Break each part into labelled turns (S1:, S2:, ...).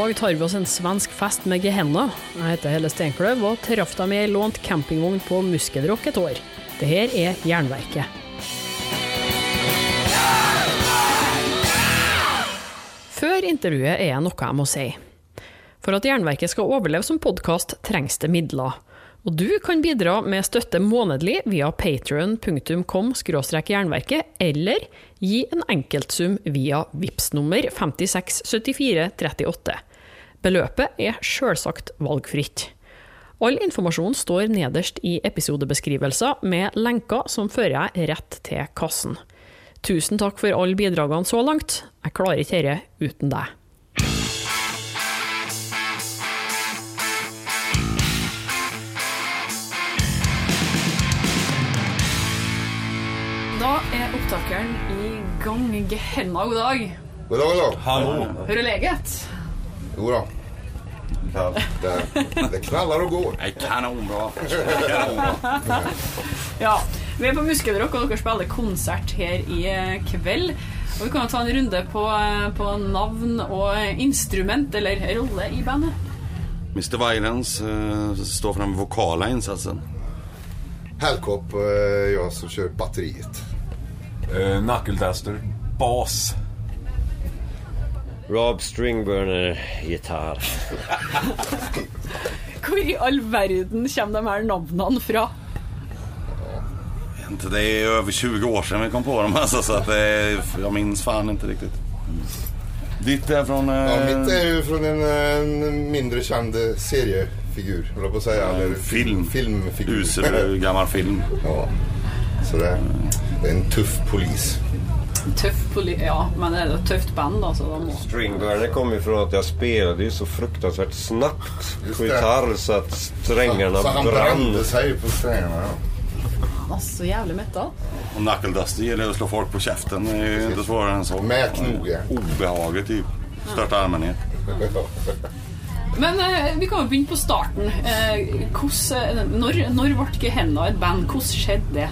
S1: Dag tar vi oss en svensk fest med Gehenna. Jag heter Helle Steinkløv och träffade dem i ei lånt campingvagn på Muskelrock ett år. Det här är Jernverket. Før intervjuet er jag noe jeg må si. For at Jernverket skal overleve som podkast, trengs det midler. Og du kan bidra med støtte månedlig via patrion.com jernverket, eller gi en enkeltsum via VIPS nummer 567438. Beløpet er sjølsagt valgfritt. All informasjon står nederst i episodebeskrivelser med lenker som fører deg rett til kassen. Tusen takk for alle bidragene så langt. Jeg klarer ikke dette uten deg. Da er opptakeren i gang. Gehenna, god dag.
S2: God dag, god dag.
S3: Hallå!
S1: Hur är läget?
S2: Jo då. Det, det knallar och går.
S3: Nej, kanonbra.
S1: Ja, vi er på Muskelrock, og dere spiller konsert her i eh, kveld. Og Vi kan ta en runde på, eh, på navn og instrument, eller rolle i bandet.
S3: Mr Violence eh, står för den vokala insatsen.
S2: Hellkop, eh, jag som kör batteriet.
S4: Uh, Knuckleduster, bas.
S5: Rob Stringburner, gitarr.
S1: Hvor i all verden kommer de her navnene fra?
S3: Inte, Det är över 20 år sedan vi kom på dem alltså, så att det är, jag minns fan inte riktigt. Ditt är från... eh,
S2: Ja, mitt är ju från en, en mindre känd seriefigur, höll jag på att säga. Eller
S3: film.
S2: Filmfigur.
S3: Usel gammal film.
S2: ja. Så det, det är en tuff polis.
S1: Tøff poli... Ja, men det er et tøft band, altså. Da må.
S5: Stringburner kom ifrån att jag spelade ju så fruktansvärt snabbt på
S2: det.
S5: gitarr så att strängarna
S2: Så han
S5: brann.
S2: brände sig på strängarna. Ja.
S1: Han så jævlig metal.
S3: Och Knuckleduster gillar att slå folk på käften. Det är ju inte svårare än så.
S2: Med knoge.
S3: Obehagligt typ. Största allmänhet.
S1: Men eh, vi kan jo begynne på starten. Eh, hvordan, eh, når, når ble Gehenna et band? Hvordan skjedde det?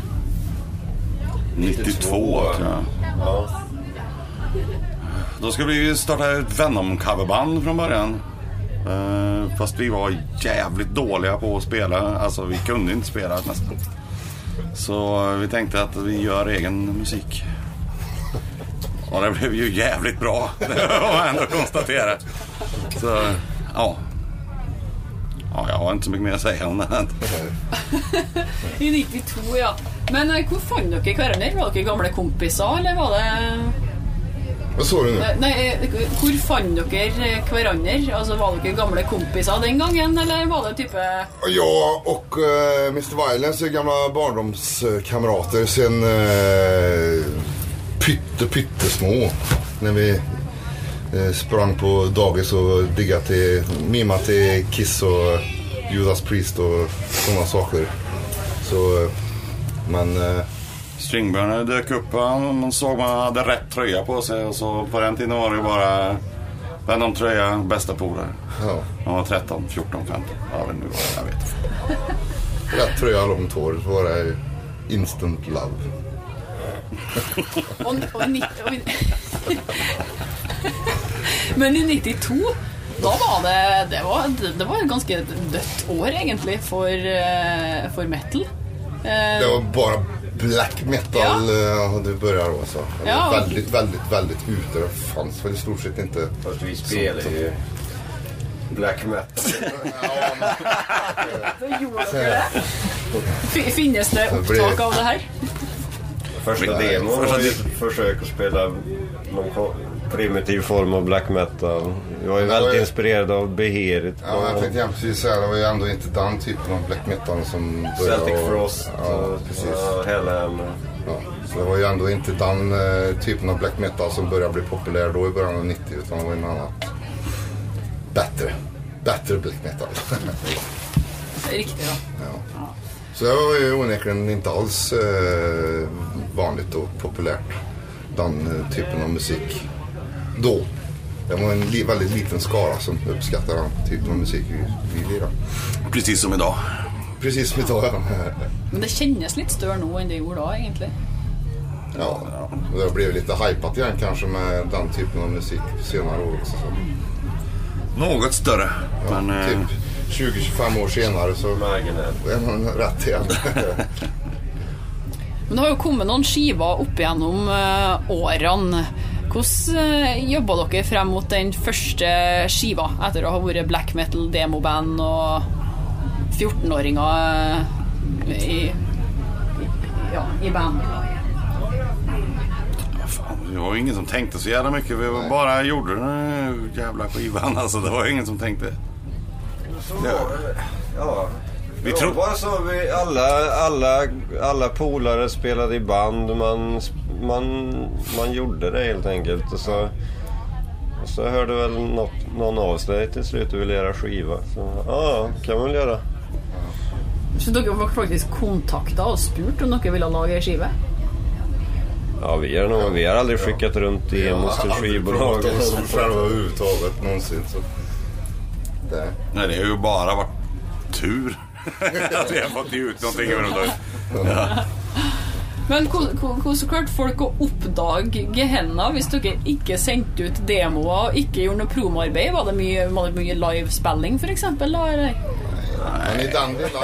S3: 92 tror jag.
S5: Ja.
S3: Då skulle vi starta ett Venom-coverband från början. Eh, fast vi var jävligt dåliga på att spela. Alltså vi kunde inte spela nästan. Så vi tänkte att vi gör egen musik. Och det blev ju jävligt bra. Det var ändå konstatera. Så ja. Ja, jag har inte så mycket mer att säga om det.
S1: I 92, ja. Men eh, hvor fant dere hverandre? Var dere gamle kompiser, eller var det
S2: Vad sa du nu?
S1: Nei, eh, hvor fant dere eh, hverandre? Altså, Var dere gamle kompiser den gangen, eller var det type
S2: Jag och eh, Mr Violence är gamla barndomskamrater sen eh, pytte pyttesmå. När vi eh, sprang på dagis och diggade till, mimade till Kiss och Judas Priest och sådana saker. Så, eh, men eh,
S3: Stringburner dök upp. Man såg man hade rätt tröja på sig. Och så på den tiden var det bara Venom-tröja, bästa polare.
S2: ja,
S3: Han var 13, 14, 15. Ja, men nu jag vet.
S2: rätt tröja, långt hår. Så var det instant love.
S1: og, og, ni- og, Men i 92 da var det Det var, det var et ganske dødt år, egentlig, for, eh, for metal. Eh,
S2: Det var bara black metal ja. det började då. Så.
S1: Ja.
S2: Väldigt, väldigt, väldigt ute. Det fanns väl i stort sett inte.
S5: Fast vi spelar ju black metal.
S1: gjorde dere det? Fi- Finnes det opptak av det her?
S5: Första demon var ju ett försök att spela någon primitiv form av black metal. Jag ju
S2: var
S5: väldigt
S2: ju-
S5: inspirerad av Beherit.
S2: Ja, jag tänkte jämt precis säga det var ju ändå inte den typen av black metal som började.
S5: Celtic
S2: och-
S5: Frost.
S2: Ja,
S5: och-
S2: precis.
S5: och Hellhammer.
S2: Ja, så det var ju ändå inte den eh, typen av black metal som började bli populär då i början av 90 utan det var en annan bättre, bättre black metal.
S1: Riktigt ja.
S2: ja. Så det var ju onekligen inte alls eh, vanligt och populärt. Den eh, typen av musik. Då. Det var en li väldigt liten skara som uppskattade den typen av musik vi, vi lirade.
S3: Precis som idag.
S2: Precis som idag ja.
S6: Men det kännes lite större nu än det gjorde då egentligen.
S2: Ja, och det har blivit lite hypat igen kanske med den typen av musik senare år också. Så.
S3: Något större.
S2: Ja,
S3: men, eh,
S2: typ 20-25 år senare så är man rätt igen.
S6: Men det har jo kommet noen skiver opp igjennom uh, årene. Hvordan uh, jobba dere frem mot den første skiva, etter å ha vært black metal-demoband og 14-åringer uh, i, i, ja, i band?
S3: Det var ju ingen som tänkte så jävla mycket. Vi var bara gjorde den här jävla skivan. Alltså, det var ju ingen som tänkte.
S5: Ja. ja.
S3: Vi
S5: Vi
S3: tror-
S5: tror... så vi alla, alla, alla polare spelade i band. Man, man, man gjorde det helt enkelt. Och så, och så hörde väl något, någon av sig till slut och ville göra skiva. Så ja, kan man väl göra.
S6: Så dere var faktisk kontakta og spurt om dere ville lage ei skive?
S5: Ja, vi har, nog, vi har aldrig skickat runt demos till skivbolag.
S2: provat oss själva överhuvudtaget någonsin. Så. Det.
S3: Nej, det har ju bara varit tur. att vi har fått ut någonting överhuvudtaget. Ja.
S6: Men hvordan klarte folk å oppdage henne hvis dere ikke sendte ut demoer og ikke gjorde noe promoarbeid? Var det mye, var det mye livespilling f.eks.?
S2: Men i den, lilla,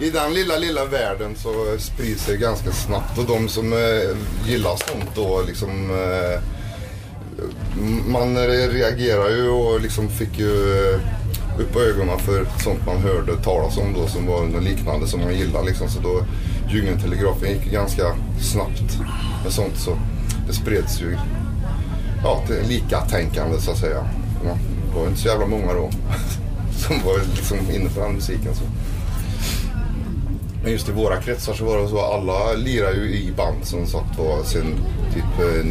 S2: I den lilla, lilla världen så sprids det ganska snabbt och de som eh, gillar sånt då liksom eh, man reagerar ju och liksom fick ju eh, upp ögonen för sånt man hörde talas om då som var något liknande som man gillade liksom. Så då Djungeltelegrafen gick ganska snabbt med sånt så det spreds ju ja, till lika tänkande så att säga. Det var inte så jävla många då som var liksom inne på den musiken. Så. Men just i våra kretsar så var det så alla lirar ju i band som sagt var sen typ eh,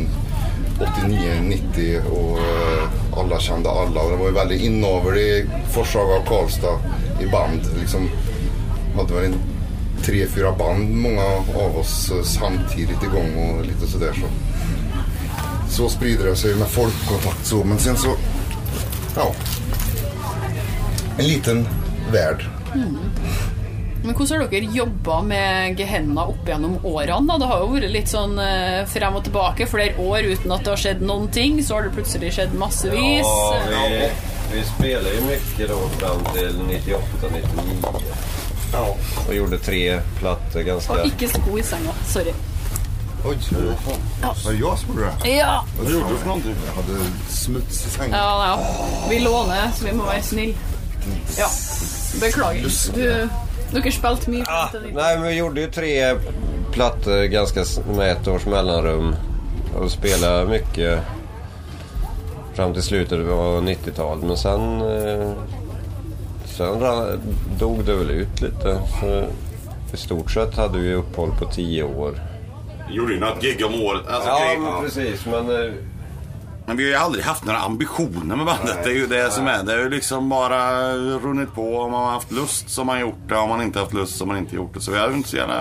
S2: 89-90 och eh, alla kände alla. Och det var ju väldigt inavel i Forshaga och Karlstad i band. Liksom hade väl inte tre, fyra band många av oss eh, samtidigt igång och lite sådär så. Så sprider det sig med folkkontakt så. Men sen så, ja. En liten värld.
S6: Men hvordan har dere jobba med Gehenna opp gjennom årene? Det har jo vært litt sånn eh, frem og tilbake flere år uten at det har skjedd noen ting. Så har det plutselig skjedd massevis.
S5: Ja, vi, vi spelade ju mycket då fram till 98-99.
S2: Ja.
S5: Och gjorde tre plattor ganska...
S6: Og ikke sko i senga. Sorry.
S2: Oj, var det jag som gjorde det?
S6: Ja.
S2: Vad gjorde du för någonting? Jag hade smuts i sängen.
S6: Ja, ja. Vi låner, så vi må være snille. Ja. Beklager. Du, dere spilte mye.
S5: Ah, nej, men vi gjorde ju tre plattor ganska med ett års mellanrum. Och spelade mycket fram till slutet av 90-talet. Men sen, eh, sen dog det väl ut lite. Så I stort sett hade vi uppehåll på tio år.
S3: Gjorde ju något gig om året. Alltså,
S5: Ja,
S3: okej,
S5: men precis. Men eh,
S3: Men vi har ju aldrig haft några ambitioner med bandet. Det är ju det som är. Det har ju liksom bara runnit på. Om man har haft lust så har man gjort det. Om man inte haft lust så har man inte gjort det. Så vi har ju inte så gärna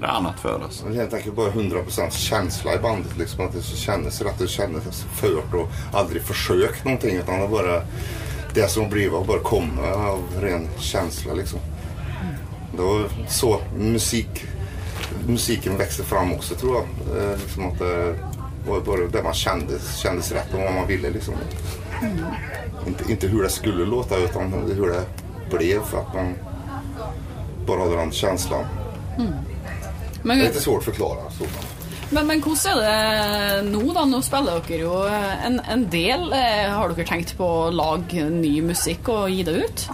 S3: det är annat för oss.
S2: Det är helt enkelt bara 100% känsla i bandet. Liksom, att det så kändes rätt och kändes fört och aldrig försökt någonting. Utan det bara det som blivit har bara kommit av ren känsla. Liksom. Det var så musik, musiken växte fram också tror jag. Eh, liksom att det var bara det man kände kändes rätt och vad man ville. Liksom. Inte, inte hur det skulle låta utan hur det blev för att man bara hade den känslan.
S6: Men,
S2: Det är lite svårt att förklara. Så.
S6: Men, men hvordan er det nå, da? Nå spiller dere jo en, en del. Eh, Har dere tenkt på å lage ny musikk og gi det ut?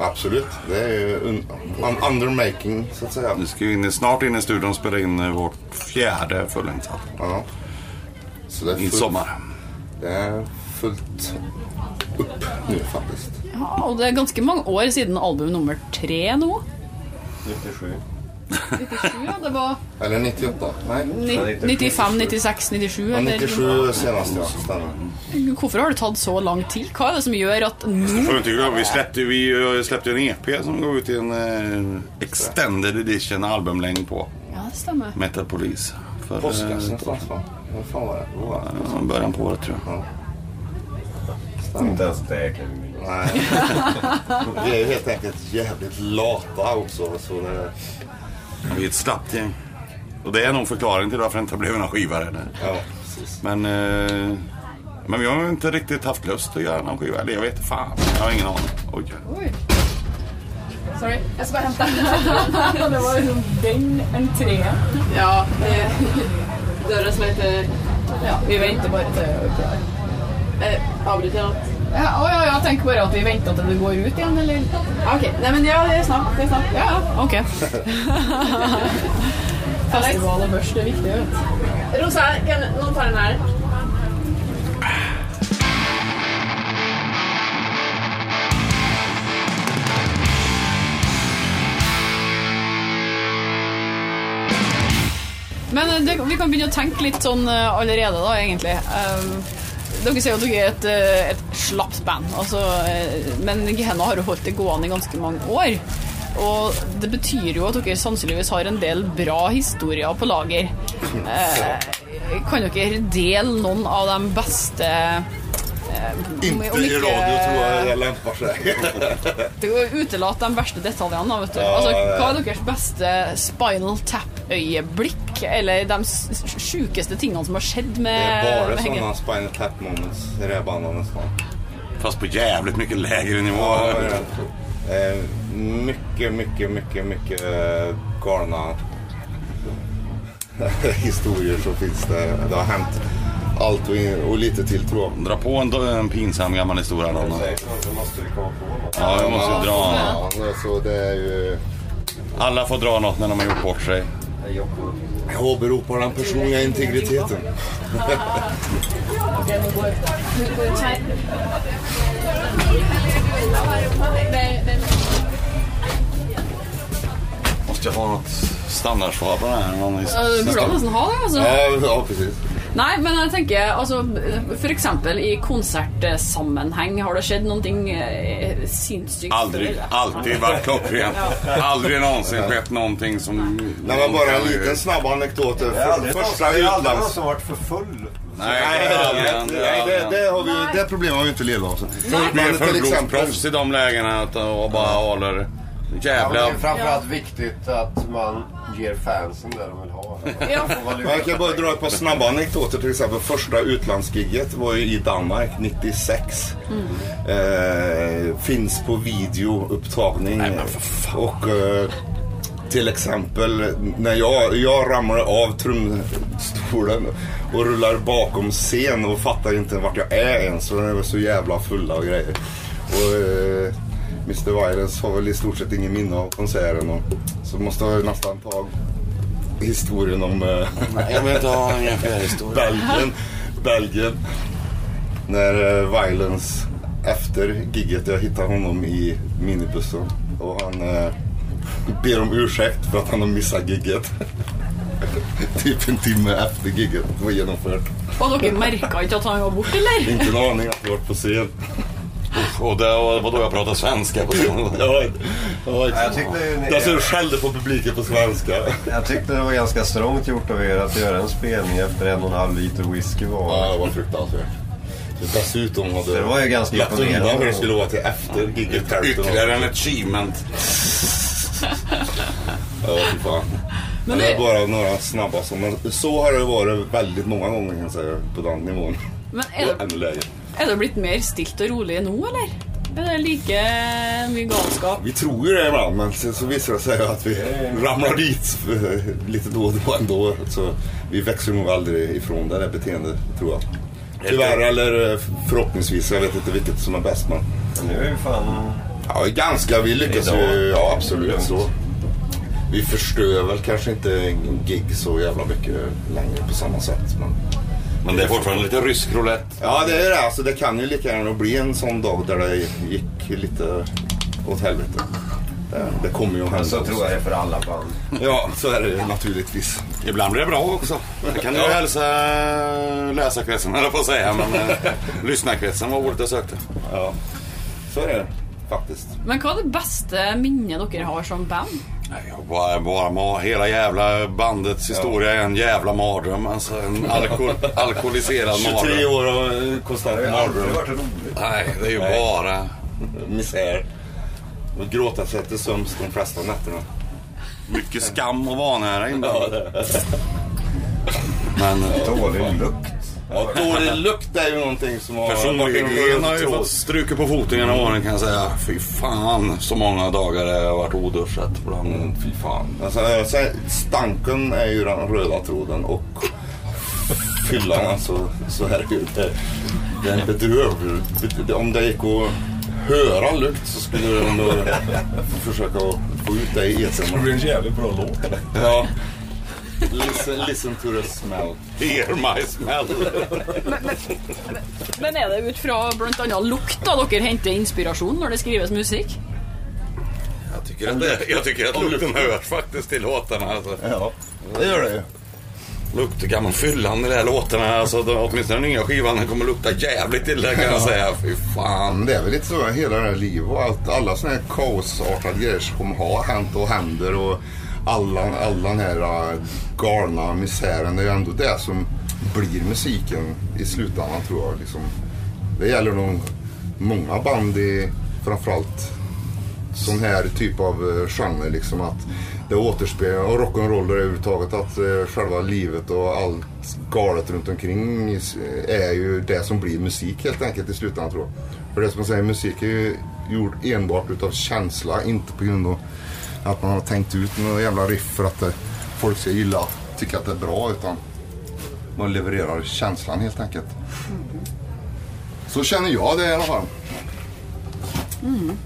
S2: Absolut. Det är ju un- un- undermaking så att säga.
S3: Vi ska ju in, snart in i studion och spela in eh, vårt fjärde fullängdsalbum.
S2: Ja. Så det är
S3: I
S2: fullt,
S3: sommar.
S2: Det är fullt upp nu faktiskt.
S6: Ja, og det er ganske mange år siden album nummer tre nå.
S5: 97.
S6: 97, ja. Det var
S2: Eller 98? Nej.
S6: ni- 95, 96, 97.
S2: Ja,
S6: eller-
S2: 97 senast ja, stämmer.
S6: Hvorfor har det tatt så lang tid? Hva er det som gjør at nå
S3: Får du inte glömma, vi släppte, vi eh, släppte en EP som går ut i en eh, extended edition albumlängd på.
S6: Ja, det stemmer.
S3: Metal Police. Eh,
S2: Påskas någonstans va? Vad fan var det? Vad var
S3: ja, början på året tror jag.
S5: Inte ens det kan vi minnas.
S2: Nej. Vi är helt enkelt jävligt lata också. Så det,
S3: Vi är ett slappt gäng. Och det är nog förklaringen till varför det inte blev några skivor heller.
S2: ja, precis.
S3: Men, eh, men vi har inte riktigt haft lust att göra någon skiva. Eller jag vet inte fan. Jag har ingen aning. Oj.
S6: Oi. Sorry, jeg skal bare hente. det var liksom den entreen. Ja, det døra som heter Ja, vi jeg er klar. Eh, Avbryter jeg noe? Ja, ja, jeg tenker bare at vi venter til du går ut igjen, eller? Ja, ok. Nei, men ja, det er snart. Det er snart. Ja, ja. Ok. Festival og børs, det viktig, vet du. Rosa, kan noen ta den her? Men eh, det, vi kan å tenke litt sånn eh, allerede, da, egentlig. Um, dere sier jo at dere er et, eh, et slapt band, altså, eh, men Gehenna har jo holdt det gående i ganske mange år. Og det betyr jo at dere sannsynligvis har en del bra historier på lager. Eh, kan dere dele noen av de beste eh,
S2: Inte i radio tror jag det lämpar
S6: å utelate de verste detaljene. Vet du. Altså, hva er deres beste Spinal Tap-øyeblikk? Eller de s- sjukeste tingene som har skjedd
S2: Det
S6: med
S2: är bara sådana spinal tap moments i det här bandet nästan.
S3: Fast på jävligt mycket lägre nivå.
S2: Ja, det det. Eh, mycket, mycket, mycket, mycket eh, galna historier så finns det. Det har hänt allt och, in, och lite till tror jag.
S3: Dra på en, en pinsam gammal historia då.
S5: Vi.
S3: Ja, jag måste dra.
S2: Ja, så det är ju...
S3: Alla får dra något när de har gjort bort sig.
S2: Jag åberopar den personliga integriteten.
S3: Måste jag ha något standardsvar på den här? Någon
S6: Du burde nesten ha det. altså.
S2: Ja, ja precis.
S6: Nei, men jeg tenker altså, For eksempel i konsertsammenheng, har det skjedd noe eh, sinnssykt?
S3: Aldrig, alltid varit klockrent. Aldrig någonsin skett någonting som...
S2: Det var bara en liten snabb anekdot.
S5: Det är aldrig någon-
S2: Första
S5: det är aldrig någon
S2: utlands...
S5: som varit för full.
S3: Nej,
S2: Nej,
S3: det
S2: det, nej, har vi, det problemet har vi inte levt av. Till exempel...
S3: fullblodsproffs i de lägena att- och bara håller
S5: Ja, men det
S3: jävla...
S5: är framförallt viktigt att man ger fansen det de vill ha. Och.
S2: Jag kan bara dra ett par snabba anekdoter. Till exempel första utlandsgigget var ju i Danmark 96. Eh, finns på videoupptagning. Och eh, till exempel när jag, jag ramlade av trumstolen och rullar bakom scen och fattar inte vart jag är ens. Så den var så jävla fulla och grejer. Och, eh, Mr Violence har väl i stort sett ingen minne av konserten. Och, så måste jag nästan ta historien om eh,
S3: Jag vill inte ha en jävla historia.
S2: Belgien. Belgien. När eh, Violence efter gigget, jag hittade honom i minibussen. Och han eh, ber om ursäkt för att han har missat gigget. typ en timme efter gigget var genomfört.
S6: Og dere merka ikke at han var borte, eller?
S2: Inte en aning att jag varit på scen.
S3: Och det var då jag pratade svenska på.
S2: Ja, ja,
S5: Jag tyckte,
S2: Jag så skällde på publiken på svenska.
S5: jag tyckte det var ganska strångt gjort av er att göra en spelning efter en och en halv liter whisky var.
S2: Ja, det var fruktansvärt. Dessutom hade
S5: Det var ju ganska
S2: lagt undan hur det skulle vara till efter gigget.
S3: Ytterligare en achievement.
S2: Ja, fy fan.
S6: Men
S2: Men det är
S6: det-
S2: bara några snabba som... Så har det varit väldigt många gånger kan jag säga på den nivån.
S6: Men er
S2: Och
S6: det,
S2: ännu lägre.
S6: Er det blitt mer stilt og rolig nå, eller? Er det like mye galskap?
S2: Vi tror ju det ibland men så visar det sig att vi ramlar dit lite då och då ändå. Så vi växer nog aldrig ifrån det där beteendet tror jag. Tyvärr eller eh, förhoppningsvis. Jag vet inte vilket som är bäst men...
S5: Nu är ju fan...
S2: Ja, ganska. Vi lyckas
S5: Idag.
S2: ju. Ja, absolut så. Vi förstör väl kanske inte gig så jävla mycket längre på samma sätt. Men...
S3: Men det är fortfarande lite rysk roulette.
S2: Ja, det är det. Alltså, det kan ju lika gärna bli en sån dag där det gick lite åt helvete. Det, det kommer ju att hända.
S5: Så
S2: också.
S5: tror jag det är för alla band.
S2: Ja, så är det naturligtvis.
S3: Ibland blir det bra också. Det kan du hälsa läsarkretsen, eller på att säga. Men eh, lyssnarkretsen var ordet jag sökte.
S2: Ja, så är det faktiskt.
S6: Men hva er det beste minnet dere har som band?
S3: Nej, bara, bara ma- hela jävla bandets historia är en jävla mardröm. Alltså en alkohol, alkoholiserad
S2: 23
S3: mardröm.
S2: år och kostar en mardröm.
S3: Nej, det är ju bara...
S2: Misär. Och gråta sig till sömns de flesta nätterna.
S3: Mycket skam och vanära inblandat.
S2: det.
S3: Men eh,
S5: Dålig lukt.
S2: Ja, dålig lukt är ju någonting som har...
S3: personligen har jag ju fått stryka på foten genom åren kan jag säga. Fy fan så många dagar jag har varit oduschat. Bland...
S2: Mm, fy fan. Alltså, stanken är ju den röda tråden och fyllan alltså, så är det ju. Det, det är en bedrövlig... bed- Om det gick att höra lukt så skulle jag ändå försöka få ut det i
S4: Det
S2: etern.
S4: blir en jävligt bra låt.
S2: Ja. Listen, listen to the smell.
S3: Hear my smell.
S6: Men er det ut fra blant annet lukt da dere henter inspirasjon når det skrives musikk?
S3: Jag tycker att, det, jag tycker att lukten hörs faktiskt till låtarna. Alltså.
S2: Ja, det gör det ju.
S3: Luktar gammal fyllan i de här låtarna. Alltså, de, åtminstone den nya skivan den kommer lukta jävligt illa kan jag säga. Fy fan.
S2: Men det är väl lite så hela det här livet och allt, alla sådana här kaosartade grejer som har hänt och händer och alla, all den här äh, galna misären. Det är ju ändå det som blir musiken i slutändan tror jag. Liksom. Det gäller nog många band i framförallt sån här typ av äh, genre. Liksom, att det återspeglar, och rock'n'roll överhuvudtaget, att eh, själva livet och allt galet runt omkring är ju det som blir musik helt enkelt i slutändan tror jag. För det som man säger, musik är ju gjord enbart utav känsla, inte på grund av att man har tänkt ut några jävla riff för att eh, folk ska gilla, tycka att det är bra, utan man levererar känslan helt enkelt. Så känner jag det i alla fall. Mm.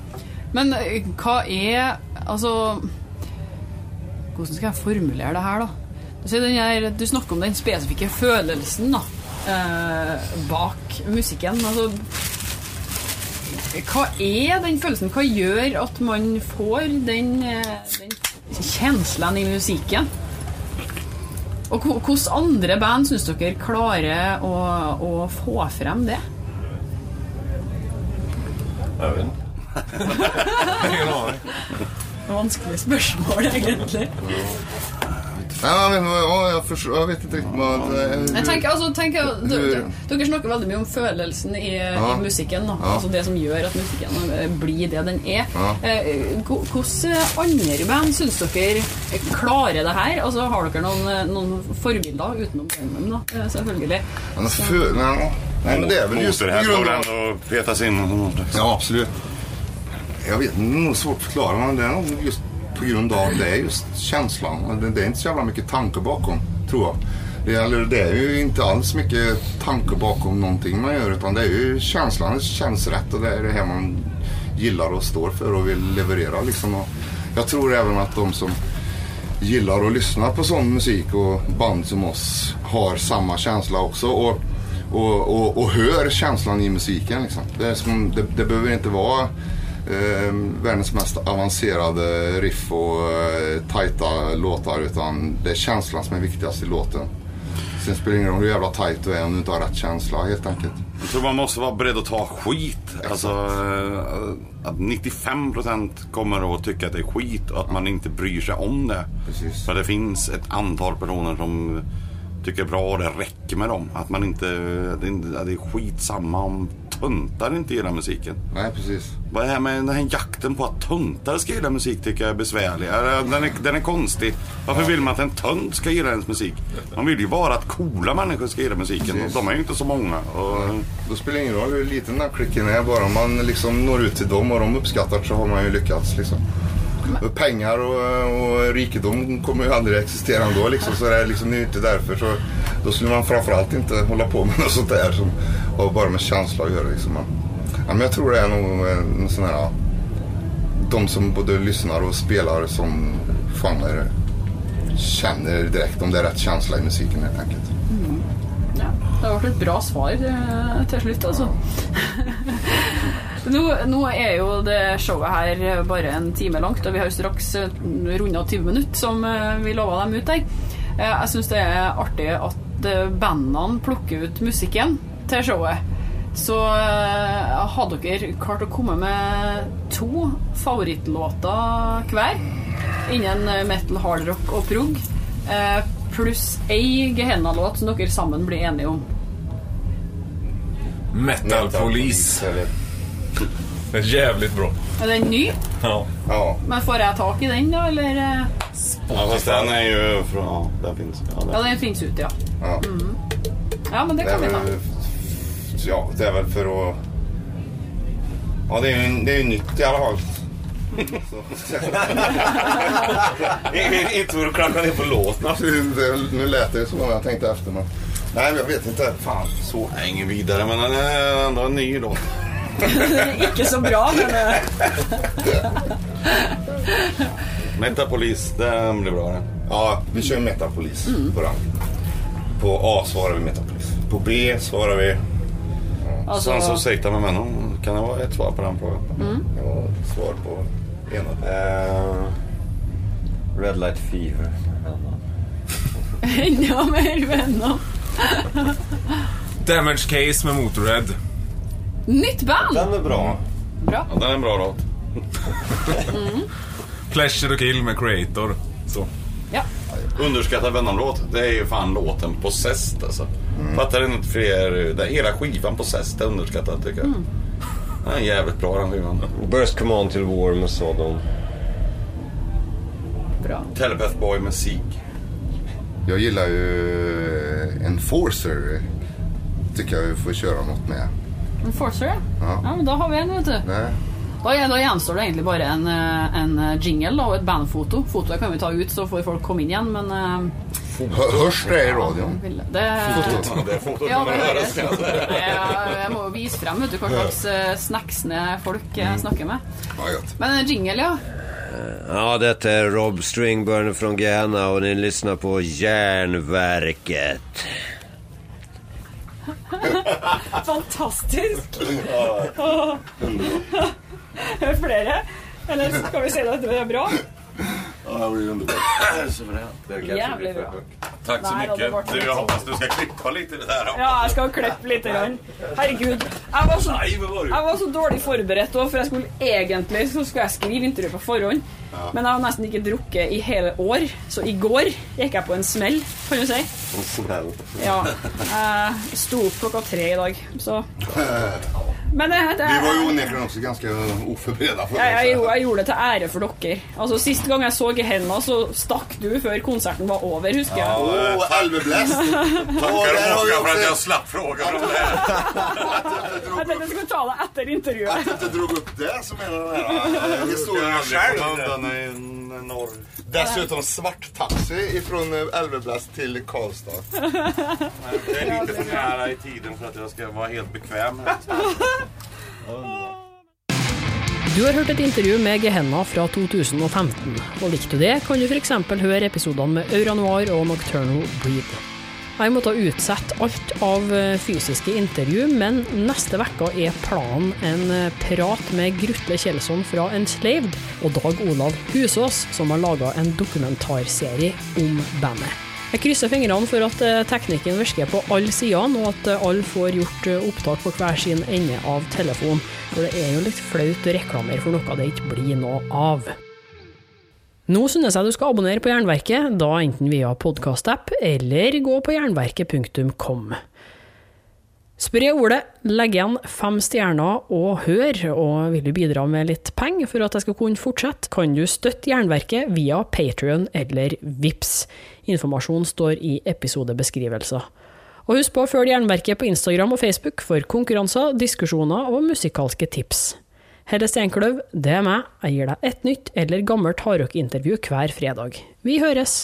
S6: Men eh, vad är, alltså, hur ska jag formulera det här då? Du, den her, du snakker om den spesifikke følelsen da, eh, bak musikken. Altså Hva er den følelsen? Hva gjør at man får den, eh, den kjenslen i musikken? Og hvordan andre band syns dere klarer å, å få frem det?
S4: Jag vet aning.
S6: Vanskelig spørsmål, egentlig.
S2: Nej, jag, vet, inte vad- ja, jag, förstår, jag vet inte riktigt vad... eh,
S6: Jeg tenker, altså, tenker,
S2: Hur-
S6: dere, dere snakker veldig mye om følelsen i, i musikken. Da.
S2: Ja.
S6: Altså det som gjør at musikken eh, blir det den er.
S2: Ja.
S6: Eh, Hvordan andre band syns dere klarer det her? Altså, har dere noen, eh, noen forbilder utenom Burnham, da? Selvfølgelig.
S2: Men för, nej, nej, men det är väl just
S3: Motorhead ändå petas in.
S2: Ja, absolut. Jag vet inte, det är nog svårt att förklara, men det är nog just på grund av det är just känslan. Det, är inte så jävla mycket tanke bakom, tror jag. Det, eller, det är ju inte alls mycket tanke bakom någonting man gör, utan det är ju känslan. Det känns rätt och det är det här man gillar och står för och vill leverera. Liksom. Och jag tror även att de som gillar att lyssna på sån musik och band som oss har samma känsla också. Och, och, och, och hör känslan i musiken. Liksom. Det, är som, det, det behöver inte vara eh, världens mest avancerade riff och eh, tajta låtar utan det är känslan som är viktigast i låten. Sen spelar det ingen roll hur jävla tajt du är om du inte har rätt känsla helt enkelt.
S3: Jag tror man måste vara beredd att ta skit. Alltså, eh, att 95% kommer att tycka att det är skit och att man inte bryr sig om det.
S2: Precis.
S3: För det finns ett antal personer som tycker är bra och det räcker med dem. Att man inte, det är, det är skitsamma om töntar inte gillar musiken.
S2: Nej, precis.
S3: Vad är här med den här jakten på att töntar ska gilla musik tycker jag är besvärlig. Den är, den är konstig. Varför vill man att en tönt ska gilla ens musik? Man vill ju bara att coola människor ska gilla musiken.
S2: Precis.
S3: De är ju inte så många. Och,
S2: Då spelar det ingen roll hur liten den klicken är. Bara man liksom når ut till dem och de uppskattar så har man ju lyckats. Liksom. Och pengar och, och rikedom kommer ju aldrig existera ändå. Liksom. Så det är liksom det är ju inte därför. Så, då skulle man framförallt inte hålla på med något sånt där som har bara med känsla att göra. Liksom. Ja, men jag tror det är nog en, sån här... De som både lyssnar och spelar som genre känner direkt om det är rätt känsla i musiken helt enkelt.
S6: Det ble et bra svar eh, til slutt, altså. nå, nå er jo det showet her bare en time langt, og vi har jo straks runda 20 minutter, som eh, vi lova dem ut der. Eh, Jeg syns det er artig at eh, bandene plukker ut musikken til showet. Så har dere klart å komme med to favorittlåter hver innen metal, hardrock og prog, pluss ei Gehenna-låt som dere sammen blir enige om.
S4: Metal Police. Det är jävligt bra.
S6: Er den ny?
S4: Ja.
S2: Ja.
S6: Men får jeg tak i den, da? Eller? eh?
S3: Ja, fast den är ju från... Ja, den finns. Ja,
S6: Ja,
S3: den.
S6: den finns ute, ja.
S2: Ja.
S6: Ja, men det
S2: Det är
S6: kan vi ta.
S2: väl, ja, det är väl för att... Ja, det är ju, det är ju nytt i alla fall.
S4: Inte för att klanka ner på låten.
S2: Nu lät det som om jag tänkte efter men... Nej, men jag vet inte. Fan, så...
S3: Nej, ingen vidare, men den är ändå en ny då.
S6: Ikke så bra, men eh,
S3: Metapolis, den blir bra den.
S2: Ja, vi kör metapolis på den. På A svarar vi metapolis. På B svarar vi...
S6: altså,
S3: Sen så sikta med männen. Kan det vara ett svar på den frågan?
S2: Ja, svar på ena.
S5: Eh, Red Light Fever.
S6: enda mer venner.
S4: Damage Case med Motorhead.
S6: Nytt band!
S5: Den är bra.
S6: Bra.
S3: Ja, den är en bra låt.
S4: Pleasure to Kill med Creator. Så.
S6: Ja.
S3: Underskattad vännomlåt. Det är ju fan låten Possessed alltså. Fattar inte fler. Det, hela skivan Possessed är underskattad tycker jag. Den är jävligt bra den skivan.
S5: Burst Command till War med Sodom.
S6: Bra.
S3: Telepath Boy med Seek.
S2: Jag gillar ju Enforcer. Tycker jag vi får köra något med.
S6: Enforcer, ja.
S2: Ja.
S6: ja. men Da har vi en, vet du.
S2: Nej.
S6: Da, da gjenstår det egentlig bare en, eh, en jingle da, og et bandfoto. Fotoet kan vi ta ut, så får folk komme inn igjen, men eh,
S2: Hör, hörs det i radion?
S6: vil- det, Ja, det høres. Jeg, må vise frem vet du, hva slags eh, snacksne folk eh, snakker med. Men en jingle, ja.
S5: Ja, detta är Rob Stringburn från Ghana och ni lyssnar på Järnverket.
S1: Fantastisk! Flere? Eller skal vi si at det er bra?
S3: Ja, det blir underbart.
S1: Jævlig bra.
S3: Tack så
S1: då,
S3: mycket. Du, jag hoppas du ska klippa lite det här.
S1: Ja, jeg skal klippe litt. Grann. Herregud. Jeg var, så,
S3: vad var
S1: så dårlig forberedt også, for jeg skulle egentlig så skulle jeg skrive intervju på forhånd. Men jeg har nesten ikke drukket i hele år, så i går gikk jeg på en smell, kan du si.
S5: En smäll.
S1: Ja. Jeg sto opp klokka tre i dag, så Men det, det
S2: Vi var ju onekligen också ganska oförberedda för
S1: jeg, jeg, gjorde- jeg gjorde det til ære for dere. Altså Sist gang jeg så Gehenna, så stakk du før konserten var over, husker jeg.
S3: Tackar
S2: där har vi
S3: Håkan att
S2: också-
S3: jag slapp frågan om det.
S1: Jeg tenkte jeg skulle ta det etter intervjuet.
S2: Att du drog upp det som en av de här eh,
S3: är en norr.
S2: Dessutom svart taxi ifrån eh, Älvebläst till Karlstad.
S3: Det är lite för nära i tiden för att jag ska vara helt bekväm.
S1: Du har hørt et intervju med Gehenna fra 2015, og likte du det, kan du f.eks. høre episodene med Aura Noir og Nocturnal Breed. Jeg måtte utsette alt av eh, fysiske intervju, men neste uke er planen en eh, prat med Grutle Kjelsson fra Enslaved og Dag Olav Husås, som har laga en dokumentarserie om bandet. Jeg krysser fingrene for at eh, teknikken virker på alle sidene, og at alle får gjort opptak på hver sin ende av telefonen. For det er jo litt flaut å reklamere for noe det ikke blir noe av. Nå synes jeg du skal abonnere på Jernverket, da enten via podkastapp eller gå på jernverket.kom. Spre ordet, legg igjen fem stjerner og hør, og vil du bidra med litt penger for at jeg skal kunne fortsette, kan du støtte Jernverket via Patrion eller VIPS. Informasjon står i episodebeskrivelser. Og husk på å følge Jernverket på Instagram og Facebook for konkurranser, diskusjoner og musikalske tips. Helle Steinkløv, det er meg. Jeg gir deg ett nytt eller gammelt hardrockintervju hver fredag. Vi høres!